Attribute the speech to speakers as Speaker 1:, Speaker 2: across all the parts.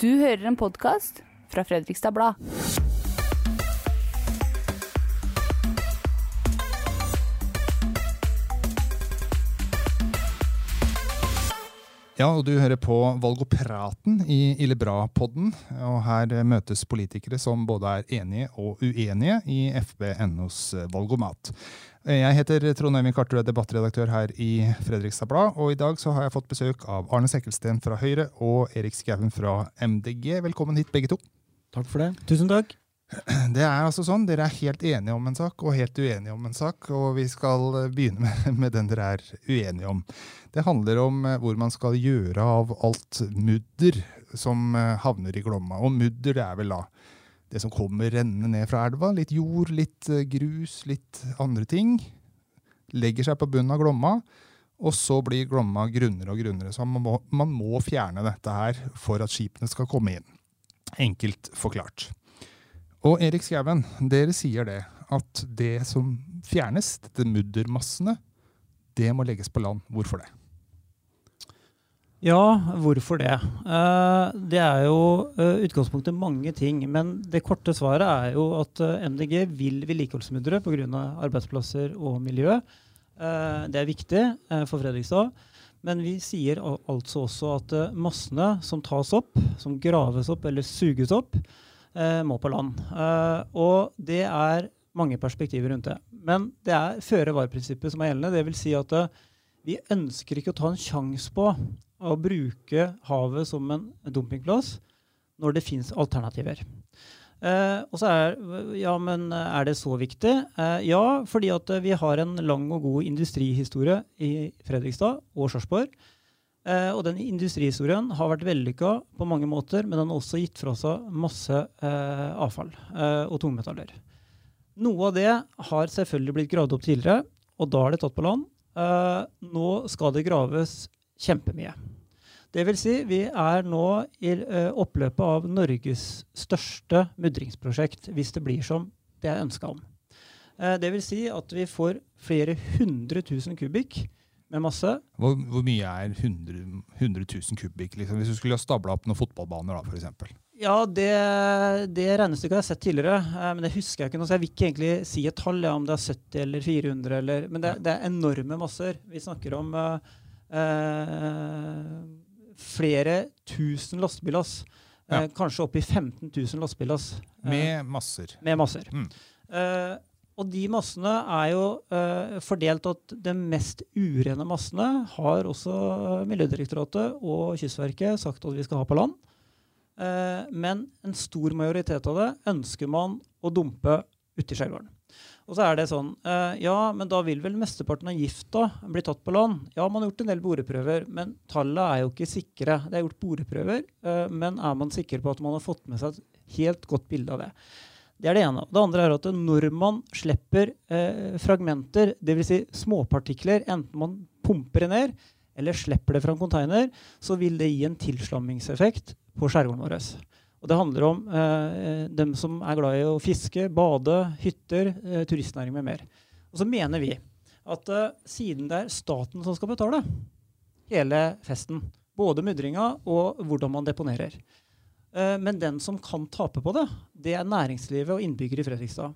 Speaker 1: Du hører en podkast fra Fredrikstad Blad.
Speaker 2: Ja, og du hører på Valgopraten i Illebra-podden. Og her møtes politikere som både er enige og uenige i FB.NOs Valgomat. Jeg heter Trond Øyvind Karterud, debattredaktør her i Fredrikstad Blad. Og i dag så har jeg fått besøk av Arne Sekkelsten fra Høyre og Erik Skauen fra MDG. Velkommen hit, begge to.
Speaker 3: Takk for det. Tusen takk.
Speaker 2: Det er altså sånn, Dere er helt enige om en sak og helt uenige om en sak. Og vi skal begynne med, med den dere er uenige om. Det handler om eh, hvor man skal gjøre av alt mudder som eh, havner i Glomma. Og mudder det er vel da det som kommer rennende ned fra elva. Litt jord, litt eh, grus, litt andre ting. Legger seg på bunnen av Glomma. Og så blir Glomma grunnere og grunnere. Så man må, man må fjerne dette her for at skipene skal komme inn. Enkelt forklart. Og Erik Skauen, dere sier det, at det som fjernes, dette muddermassene, det må legges på land. Hvorfor det?
Speaker 3: Ja, hvorfor det? Eh, det er jo uh, utgangspunktet mange ting. Men det korte svaret er jo at eh, MDG vil vedlikeholdsmudre pga. arbeidsplasser og miljø. det er viktig for Fredrikstad. Men vi sier altså også at massene som tas opp, som graves opp eller suges opp, må på land. og det er mange perspektiver rundt det. Men det er føre-var-prinsippet som er gjeldende. Det vil si at vi ønsker ikke å ta en sjanse på å bruke havet som en dumpingplass når det fins alternativer. Eh, og så er, ja, men er det så viktig? Eh, ja, fordi at vi har en lang og god industrihistorie i Fredrikstad og Sarpsborg. Eh, og den industrihistorien har vært vellykka på mange måter, men den har også gitt fra seg masse eh, avfall eh, og tungmetaller. Noe av det har selvfølgelig blitt gravd opp tidligere, og da er det tatt på land. Nå skal det graves kjempemye. Det vil si, vi er nå i oppløpet av Norges største mudringsprosjekt, hvis det blir som det er ønska om. Det vil si at vi får flere hundre tusen kubikk med masse.
Speaker 2: Hvor, hvor mye er 100, 100 000 kubikk? Liksom, hvis du skulle ha stabla opp noen fotballbaner, da, f.eks.?
Speaker 3: Ja, det, det regnestykket har jeg sett tidligere, uh, men det husker jeg ikke nå. Så jeg vil ikke egentlig si et tall, ja, om det er 70 eller 400, eller, men det, det er enorme masser. Vi snakker om flere tusen lastebillass. Ja. Eh, kanskje oppi 15 000 lastebillass.
Speaker 2: Eh, med masser.
Speaker 3: Med masser. Mm. Eh, og de massene er jo eh, fordelt at de mest urene massene har også Miljødirektoratet og Kystverket sagt at vi skal ha på land. Eh, men en stor majoritet av det ønsker man å dumpe ute i skjærgården. Og så er det sånn uh, Ja, men da vil vel mesteparten av gifta bli tatt på land? Ja, man har gjort en del boreprøver, men tallet er jo ikke sikre. Det er gjort boreprøver, uh, men er man sikker på at man har fått med seg et helt godt bilde av det? Det er det ene. Det andre er at når man slipper eh, fragmenter, dvs. Si småpartikler, enten man pumper det ned eller slipper det fra en container, så vil det gi en tilslammingseffekt på skjærgården vår. Og det handler om eh, dem som er glad i å fiske, bade, hytter, eh, turistnæring med mer. Og så mener vi at eh, siden det er staten som skal betale hele festen, både mudringa og hvordan man deponerer, men den som kan tape på det, det er næringslivet og innbyggere i Fredrikstad.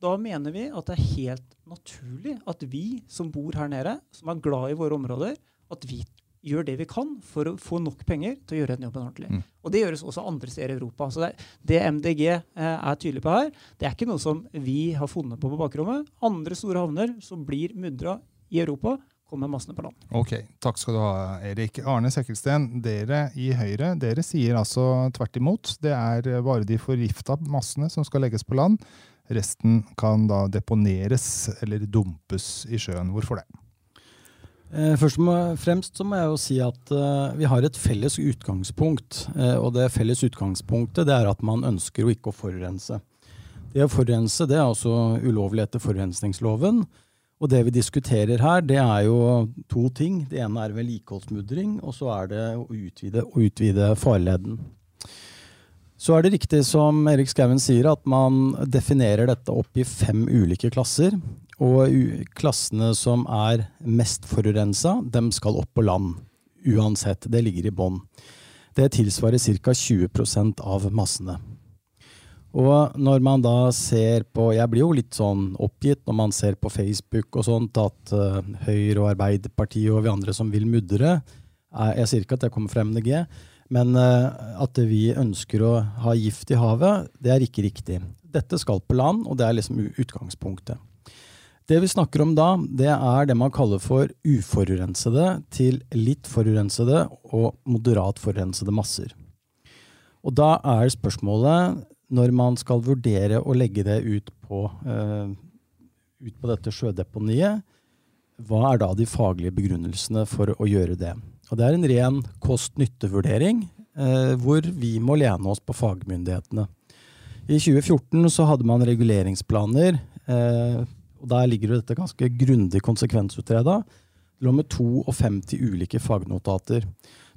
Speaker 3: Da mener vi at det er helt naturlig at vi som bor her nede, som er glad i våre områder, at vi gjør det vi kan for å få nok penger til å gjøre den jobben ordentlig. Mm. Og Det gjøres også andre steder i Europa. Så det, det MDG eh, er tydelig på her, det er ikke noe som vi har funnet på på bakrommet. Andre store havner som blir mudra i Europa, kommer massene på land.
Speaker 2: Ok, Takk skal du ha, Erik. Arne Sekkelsten, dere i Høyre dere sier altså tvert imot. Det er bare de forgifta massene som skal legges på land. Resten kan da deponeres eller dumpes i sjøen. Hvorfor det?
Speaker 4: Eh, først og fremst så må jeg jo si at uh, vi har et felles utgangspunkt. Og det felles utgangspunktet det er at man ønsker jo ikke å forurense. Det å forurense det er altså ulovlig etter forurensningsloven. Og det vi diskuterer her, det er jo to ting. Det ene er vedlikeholdsmudring, og så er det å utvide, å utvide farleden. Så er det riktig som Erik Skauen sier, at man definerer dette opp i fem ulike klasser. Og klassene som er mest forurensa, dem skal opp på land. Uansett. Det ligger i bånn. Det tilsvarer ca. 20% av massene. Og når man da ser på Jeg blir jo litt sånn oppgitt når man ser på Facebook og sånt at uh, Høyre og Arbeiderpartiet og vi andre som vil mudre Jeg sier ikke at jeg kommer fra MDG, men uh, at vi ønsker å ha gift i havet, det er ikke riktig. Dette skal på land, og det er liksom utgangspunktet. Det vi snakker om da, det er det man kaller for uforurensede til litt forurensede og moderat forurensede masser. Og da er spørsmålet når man skal vurdere å legge det ut på, uh, ut på dette sjødeponiet, hva er da de faglige begrunnelsene for å gjøre det? Og Det er en ren kost-nytte-vurdering, uh, hvor vi må lene oss på fagmyndighetene. I 2014 så hadde man reguleringsplaner, uh, og der ligger dette ganske grundig konsekvensutreda. Det lå med 52 ulike fagnotater.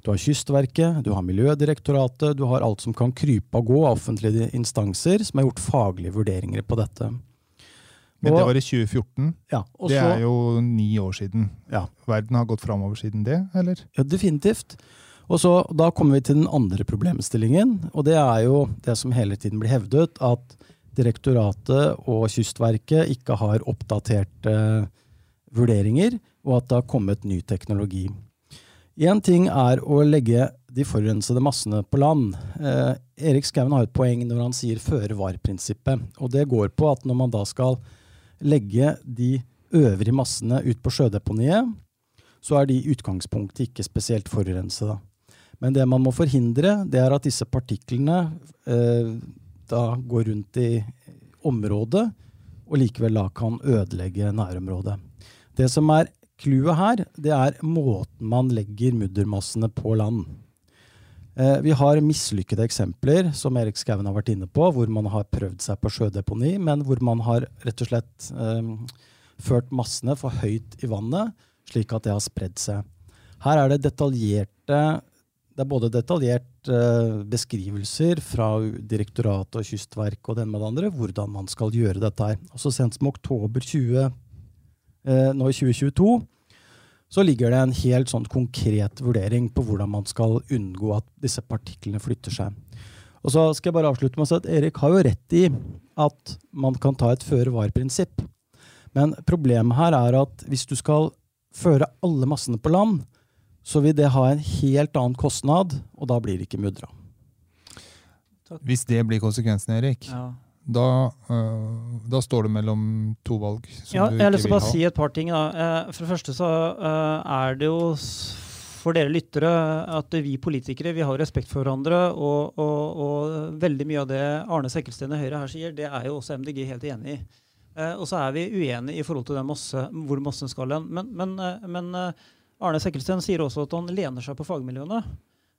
Speaker 4: Du har Kystverket, du har Miljødirektoratet, du har alt som kan krype og gå av offentlige instanser som har gjort faglige vurderinger på dette.
Speaker 2: Men det var i 2014.
Speaker 4: Ja,
Speaker 2: det er jo ni år siden.
Speaker 4: Ja.
Speaker 2: Verden har gått framover siden det, eller?
Speaker 4: Ja, definitivt. Og så, Da kommer vi til den andre problemstillingen. og Det er jo det som hele tiden blir hevdet, at direktoratet og Kystverket ikke har oppdaterte uh, vurderinger, og at det har kommet ny teknologi. Én ting er å legge de forurensede massene på land. Eh, Erik Skauen har et poeng når han sier føre-var-prinsippet. Og det går på at når man da skal legge de øvrige massene ut på sjødeponiet, så er de i utgangspunktet ikke spesielt forurensede. Men det man må forhindre, det er at disse partiklene eh, da går rundt i området og likevel da kan ødelegge nærområdet. Det som er Clouet her det er måten man legger muddermassene på land. Eh, vi har mislykkede eksempler, som Erik Skauen har vært inne på, hvor man har prøvd seg på sjødeponi, men hvor man har rett og slett eh, ført massene for høyt i vannet, slik at det har spredd seg. Her er det detaljerte det er både detaljerte eh, beskrivelser fra direktoratet og Kystverket og den med det andre, hvordan man skal gjøre dette her. Så sent som oktober 20, eh, nå i 2022 så ligger det en helt sånn konkret vurdering på hvordan man skal unngå at disse partiklene flytter seg. Og så skal jeg bare avslutte med å si at Erik har jo rett i at man kan ta et føre-var-prinsipp. Men problemet her er at hvis du skal føre alle massene på land, så vil det ha en helt annen kostnad, og da blir det ikke mudra.
Speaker 2: Hvis det blir konsekvensen, Erik, ja da, uh, da, står det mellom to valg
Speaker 3: som ja, du ikke vil ha. Jeg har lyst til å bare si et par ting. Uh, for det første så uh, er det jo for dere lyttere at vi politikere vi har respekt for hverandre. Og, og, og veldig mye av det Arne Sekkelsten i Høyre her sier, det er jo også MDG helt enig i. og så er vi uenige i forhold til masse, hvor massen skal hen. Men, men, men Arne Sekkelsten sier også at han lener seg på fagmiljøene.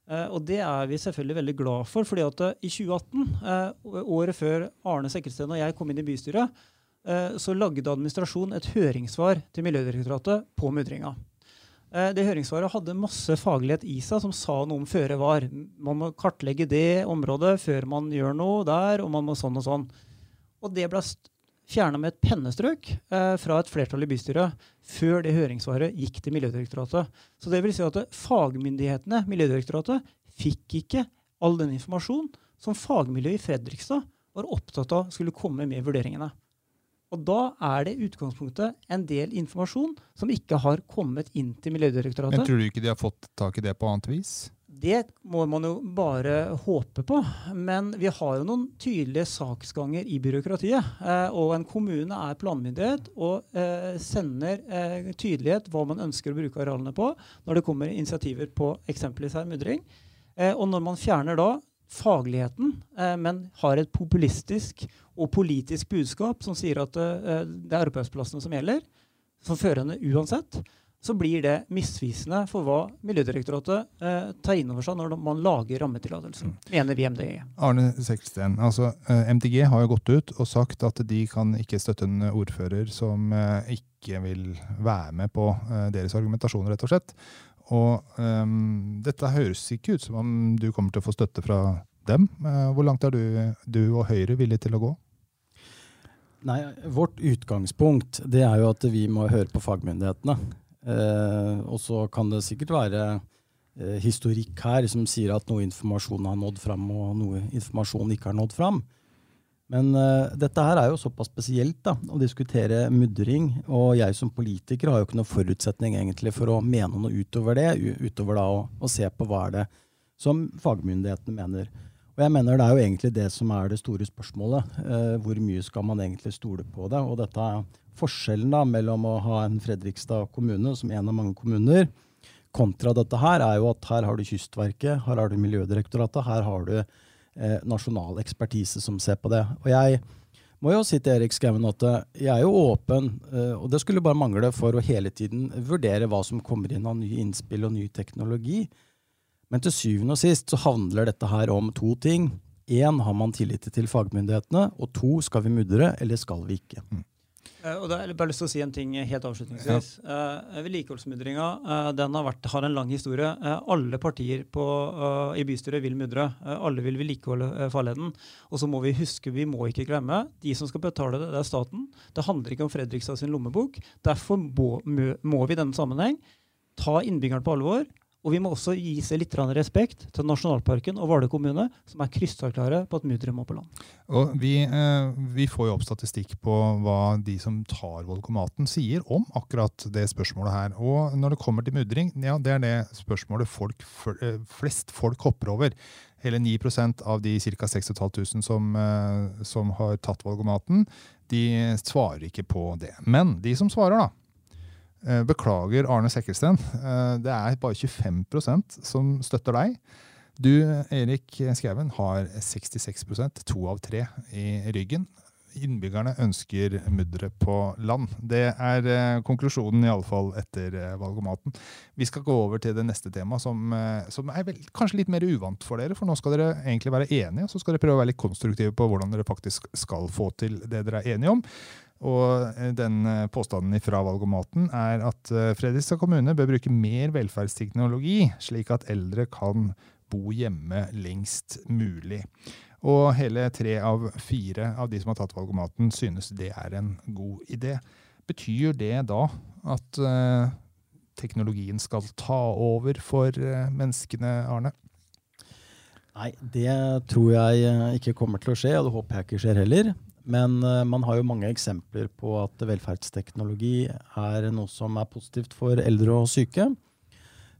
Speaker 3: Uh, og det er vi selvfølgelig veldig glad for. fordi at uh, i 2018, uh, eh, året før Arne Sekkelsten og jeg kom inn i bystyret, så lagde administrasjonen et høringssvar til Miljødirektoratet på mudringa. det høringssvaret hadde masse faglighet i seg som sa noe om føre var. Man må kartlegge det området før man gjør noe der, og man må sånn og sånn. Og det ble fjerna med et pennestrøk eh, fra et flertall i bystyret før det høringssvaret gikk til Miljødirektoratet. Så det vil si at fagmyndighetene, Miljødirektoratet, fikk ikke all den informasjonen som fagmiljøet i Fredrikstad var opptatt av skulle komme med vurderingene. Og da er det i utgangspunktet en del informasjon som ikke har kommet inn til Miljødirektoratet.
Speaker 2: Men Tror du ikke de har fått tak i det på annet vis?
Speaker 3: Det må man jo bare håpe på. Men vi har jo noen tydelige saksganger i byråkratiet. Eh, og en kommune er planmyndighet og eh, sender eh, tydelighet hva man ønsker å bruke arealene på når det kommer initiativer på eksempelvis her mudring. Og når man fjerner da fagligheten, men har et populistisk og politisk budskap som sier at det er arbeidsplassene som gjelder, som førende uansett, så blir det misvisende for hva Miljødirektoratet eh, tar inn over seg når man lager rammetillatelsen, mm. mener vi MDG.
Speaker 2: Arne Seksten, altså eh, MDG har jo gått ut og sagt at de kan ikke støtte en ordfører som eh, ikke vil være med på eh, deres argumentasjon, rett og slett. Og um, dette høres ikke ut som om du kommer til å få støtte fra dem. Eh, hvor langt er du, du og Høyre villige til å gå?
Speaker 4: Nei, Vårt utgangspunkt det er jo at vi må høre på fagmyndighetene. Eh, og så kan det sikkert være eh, historikk her som sier at noe informasjon har nådd fram, og noe informasjon ikke har nådd fram. Men eh, dette her er jo såpass spesielt da, å diskutere mudring. Og jeg som politiker har jo ikke noen forutsetning egentlig for å mene noe utover det, utover da å, å se på hva er det som fagmyndighetene mener. Og jeg mener Det er jo egentlig det som er det store spørsmålet. Eh, hvor mye skal man egentlig stole på det? Og dette forskjellen da mellom å ha en Fredrikstad kommune som en av mange kommuner, kontra dette her, er jo at her har du Kystverket, her har du Miljødirektoratet, her har du eh, nasjonal ekspertise som ser på det. Og jeg må jo si til Erik Skauen at eh, jeg er jo åpen, eh, og det skulle bare mangle, for å hele tiden vurdere hva som kommer inn av nye innspill og ny teknologi. Men til syvende og sist så handler dette her om to ting. Én, har man tillit til fagmyndighetene? Og to, skal vi mudre, eller skal vi ikke? Mm.
Speaker 3: Uh, og da har jeg bare lyst til å si en ting helt avslutningsvis. Ja. Uh, Vedlikeholdsmudringa uh, har, har, en lang historie. Uh, alle partier på, i bystyret vil mudre. alle vil vedlikeholde farleden. Og så må vi huske, vi må ikke glemme, de som skal betale det, det er staten. Det handler ikke om Fredrikstad sin lommebok. Derfor må, må vi i denne sammenheng ta innbyggerne på alvor og vi må også gi seg litt respekt til Nasjonalparken og Vardø kommune, som er krystallklare på at mudderet må på land.
Speaker 2: Og vi, eh, vi, får jo opp statistikk på hva de som tar volkomaten, sier om akkurat det spørsmålet her. Og når det kommer til mudring, ja, det er det spørsmålet folk, eh, flest folk hopper over. Hele 9% av de ca. 6500 som, eh, som har tatt volkomaten, de svarer ikke på det. Men de som svarer, da beklager, Arne Sekkelsten. Eh, det er bare 25% som støtter deg. Du, Erik Skauen, har 66% to av tre i ryggen. Innbyggerne ønsker mudderet på land. Det er eh, konklusjonen, iallfall etter valgomaten. Vi skal gå over til det neste temaet, som, som, er vel, kanskje litt mer uvant for dere. For nå skal dere egentlig være enige, og så skal dere prøve å være litt konstruktive på hvordan dere faktisk skal få til det dere er enige om. Og eh, den eh, Påstanden fra valgomaten er at eh, Fredrikstad kommune bør bruke mer velferdsteknologi, slik at eldre kan bo hjemme lengst mulig. Og hele tre av fire av de som har tatt valgomaten, synes det er en god idé. Betyr det da at teknologien skal ta over for menneskene, Arne?
Speaker 4: Nei, det tror jeg ikke kommer til å skje, og det håper jeg ikke skjer heller. Men uh, man har jo mange eksempler på at velferdsteknologi er noe som er positivt for eldre og syke.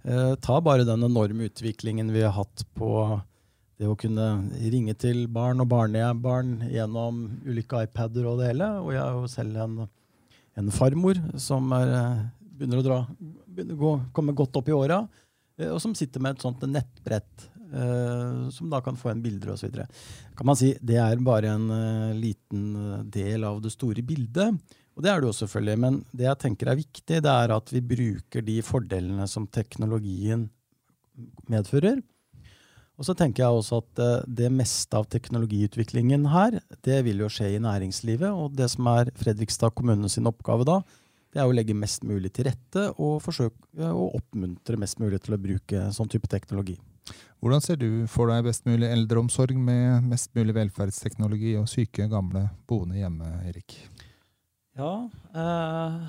Speaker 4: Uh, ta bare den enorme utviklingen vi har hatt på det å kunne ringe til barn og barnebarn gjennom ulike iPader og det hele. Og jeg har jo selv en, en farmor som er, eh, begynner å dra, begynner å gå, komme godt opp i åra, og som sitter med et sånt nettbrett Uh, som da kan få en bilder osv. Kan man si det er bare en uh, liten eh, del av det store bildet. Og det er det jo selvfølgelig. Men det jeg tenker er viktig, det er at vi bruker de fordelene som teknologien medfører. Og så tenker jeg også at uh, det meste av teknologiutviklingen her, det vil jo skje i næringslivet. Og det som er Fredrikstad kommune sin oppgave da, det er å legge mest mulig til rette og forsøke å oppmuntre mest mulig til å bruke sånn type teknologi.
Speaker 2: Hvordan ser du for deg best mulig eldreomsorg med mest mulig velferdsteknologi og syke, gamle boende hjemme, Erik?
Speaker 3: Ja, eh,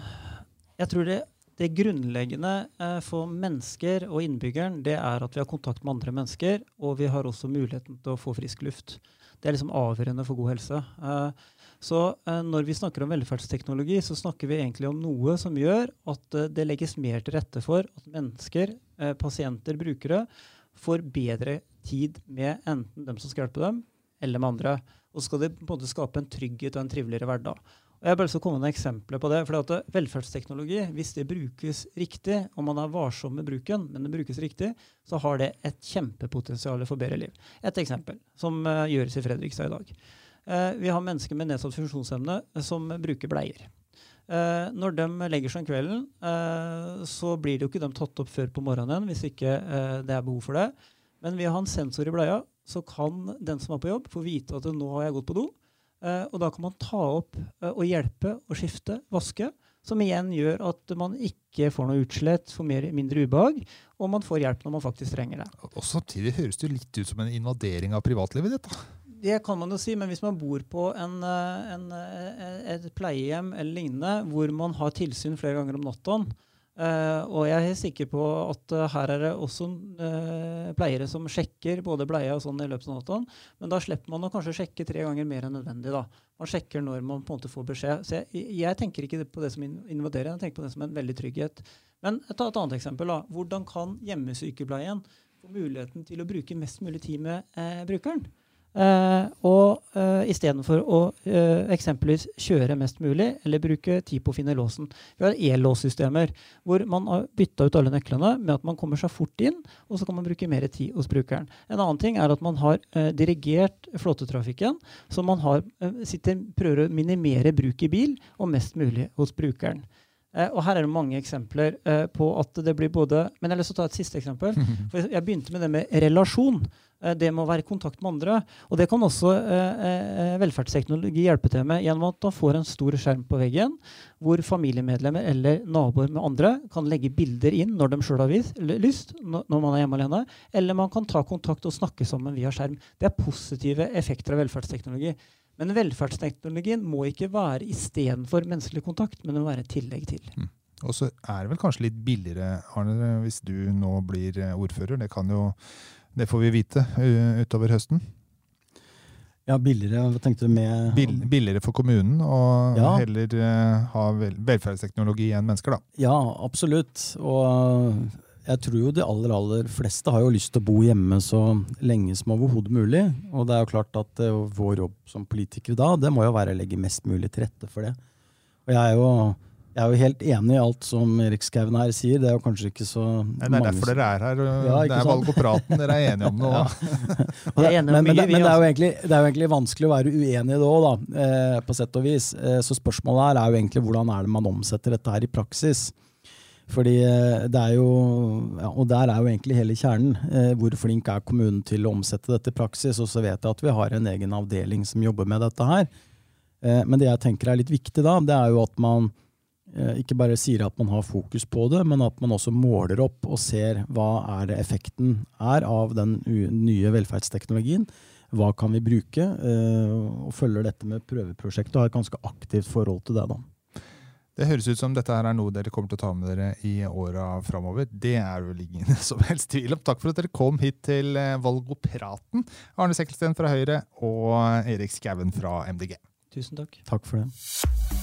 Speaker 3: jeg tror det, det grunnleggende eh, for mennesker og innbyggeren det er at vi har kontakt med andre mennesker, og vi har også muligheten til å få frisk luft. Det er liksom avgjørende for god helse. Eh, så eh, når vi snakker om velferdsteknologi, så snakker vi egentlig om noe som gjør at eh, det legges mer til rette for at mennesker, eh, pasienter, brukere, får bedre tid med enten dem som skal hjelpe dem, eller med andre. Og så skal det på en måte skape en trygghet og en triveligere hverdag. Og jeg bare så komme med eksempler på det. for at Velferdsteknologi, hvis det brukes riktig, og man er varsom med bruken, men det brukes riktig, så har det et kjempepotensial for bedre liv. Et eksempel som gjøres i Fredrikstad i dag. Uh, vi har mennesker med nedsatt funksjonsevne som bruker bleier. Uh, når de legger seg om kvelden, eh, så blir det jo ikke de tatt opp før på morgenen hvis ikke eh, det er behov for det. Men ved å ha en sensor i bleia, så kan den som er på jobb, få vite at nå har jeg gått på do. og da kan man ta opp og hjelpe og skifte, vaske. Som igjen gjør at man ikke får noe utslett, får mer, mindre ubehag, og man får hjelp når man faktisk trenger det.
Speaker 2: Og Samtidig høres det jo litt ut som en invadering av privatlivet ditt. da.
Speaker 3: Det kan man jo si, men hvis man bor på en, eh, en, eh, et pleiehjem eller lignende, hvor man har tilsyn flere ganger om natten, Uh, og jeg er sikker på at uh, her er det også uh, pleiere som sjekker både bleia og sånn i løpet av natten, Men da slipper man å kanskje sjekke tre ganger mer enn nødvendig. da. Man sjekker når man på en måte får beskjed. Så jeg, jeg tenker ikke på det som invaderer, jeg tenker på det som en veldig trygghet. Men ta et annet eksempel. da. Hvordan kan hjemmesykepleien få muligheten til å bruke mest mulig tid med brukeren? Uh, og uh, istedenfor å uh, eksempelvis kjøre mest mulig eller bruke tid på å finne låsen. Vi har e-låssystemer hvor man har bytta ut alle nøklene med at man kommer seg fort inn, og så kan man bruke mer tid hos brukeren. En annen ting er at man har uh, dirigert flåtetrafikken, så man har, sitter, prøver å minimere bruk i bil og mest mulig hos brukeren. og her er det mange eksempler på at det blir både Men jeg har lyst til å ta et siste eksempel. For jeg begynte med det med relasjon. Eh, det med å være i kontakt med andre. Og det kan også eh, eh, velferdsteknologi hjelpe til med gjennom at man får en stor skjerm på veggen, hvor familiemedlemmer eller naboer med andre kan legge bilder inn når de sjøl har lyst, når man er hjemme alene. Eller man kan ta kontakt og snakke sammen via skjerm. Det er positive effekter av velferdsteknologi. Men velferdsteknologien må ikke være istedenfor menneskelig kontakt, men det må være et tillegg til. Mm.
Speaker 2: Og så er det vel kanskje litt billigere, Arne, hvis du nå blir ordfører. Det kan jo det får vi vite utover høsten.
Speaker 4: Ja, billigere, hva tenkte du med
Speaker 2: Bill, Billigere for kommunen å ja. heller uh, ha velferdsteknologi enn mennesker, da.
Speaker 4: Ja, absolutt. Og jeg tror jo de aller, aller fleste har jo lyst til å bo hjemme så lenge som overhodet mulig. Og det er jo klart at vår jobb som politikere da, det må jo være å legge mest mulig til rette for det. Og jeg er jo jeg er jo helt enig i alt som Erik Skauen her sier. Det er jo kanskje ikke så
Speaker 2: Nei, Det er derfor dere er her. Ja, det er valgopraten dere er enige om nå.
Speaker 4: ja. men, men, men, det, er egentlig, det, er jo egentlig, vanskelig å være uenig i det òg, eh, på sett og vis. Eh, så spørsmålet her er jo egentlig hvordan er det man omsetter dette her i praksis. Fordi eh, det er jo, ja, Og der er jo egentlig hele kjernen. Eh, hvor flink er kommunen til å omsette dette i praksis? Og så vet jeg at vi har en egen avdeling som jobber med dette her. Eh, men det jeg tenker er litt viktig da, det er jo at man Eh, ikke bare sier at man har fokus på det, men at man også måler opp og ser hva er det effekten er av den nye velferdsteknologien. Hva kan vi bruke? Eh, og følger dette med prøveprosjektet og har et ganske aktivt forhold til det. da.
Speaker 2: Det høres ut som dette her er noe dere kommer til å ta med dere i åra framover. Det er vel ingen som helst tvil om. Takk for at dere kom hit til eh, Valgopraten. Arne Sekkelsten fra Høyre og Erik Skauen fra MDG.
Speaker 3: Tusen takk.
Speaker 4: Takk for det.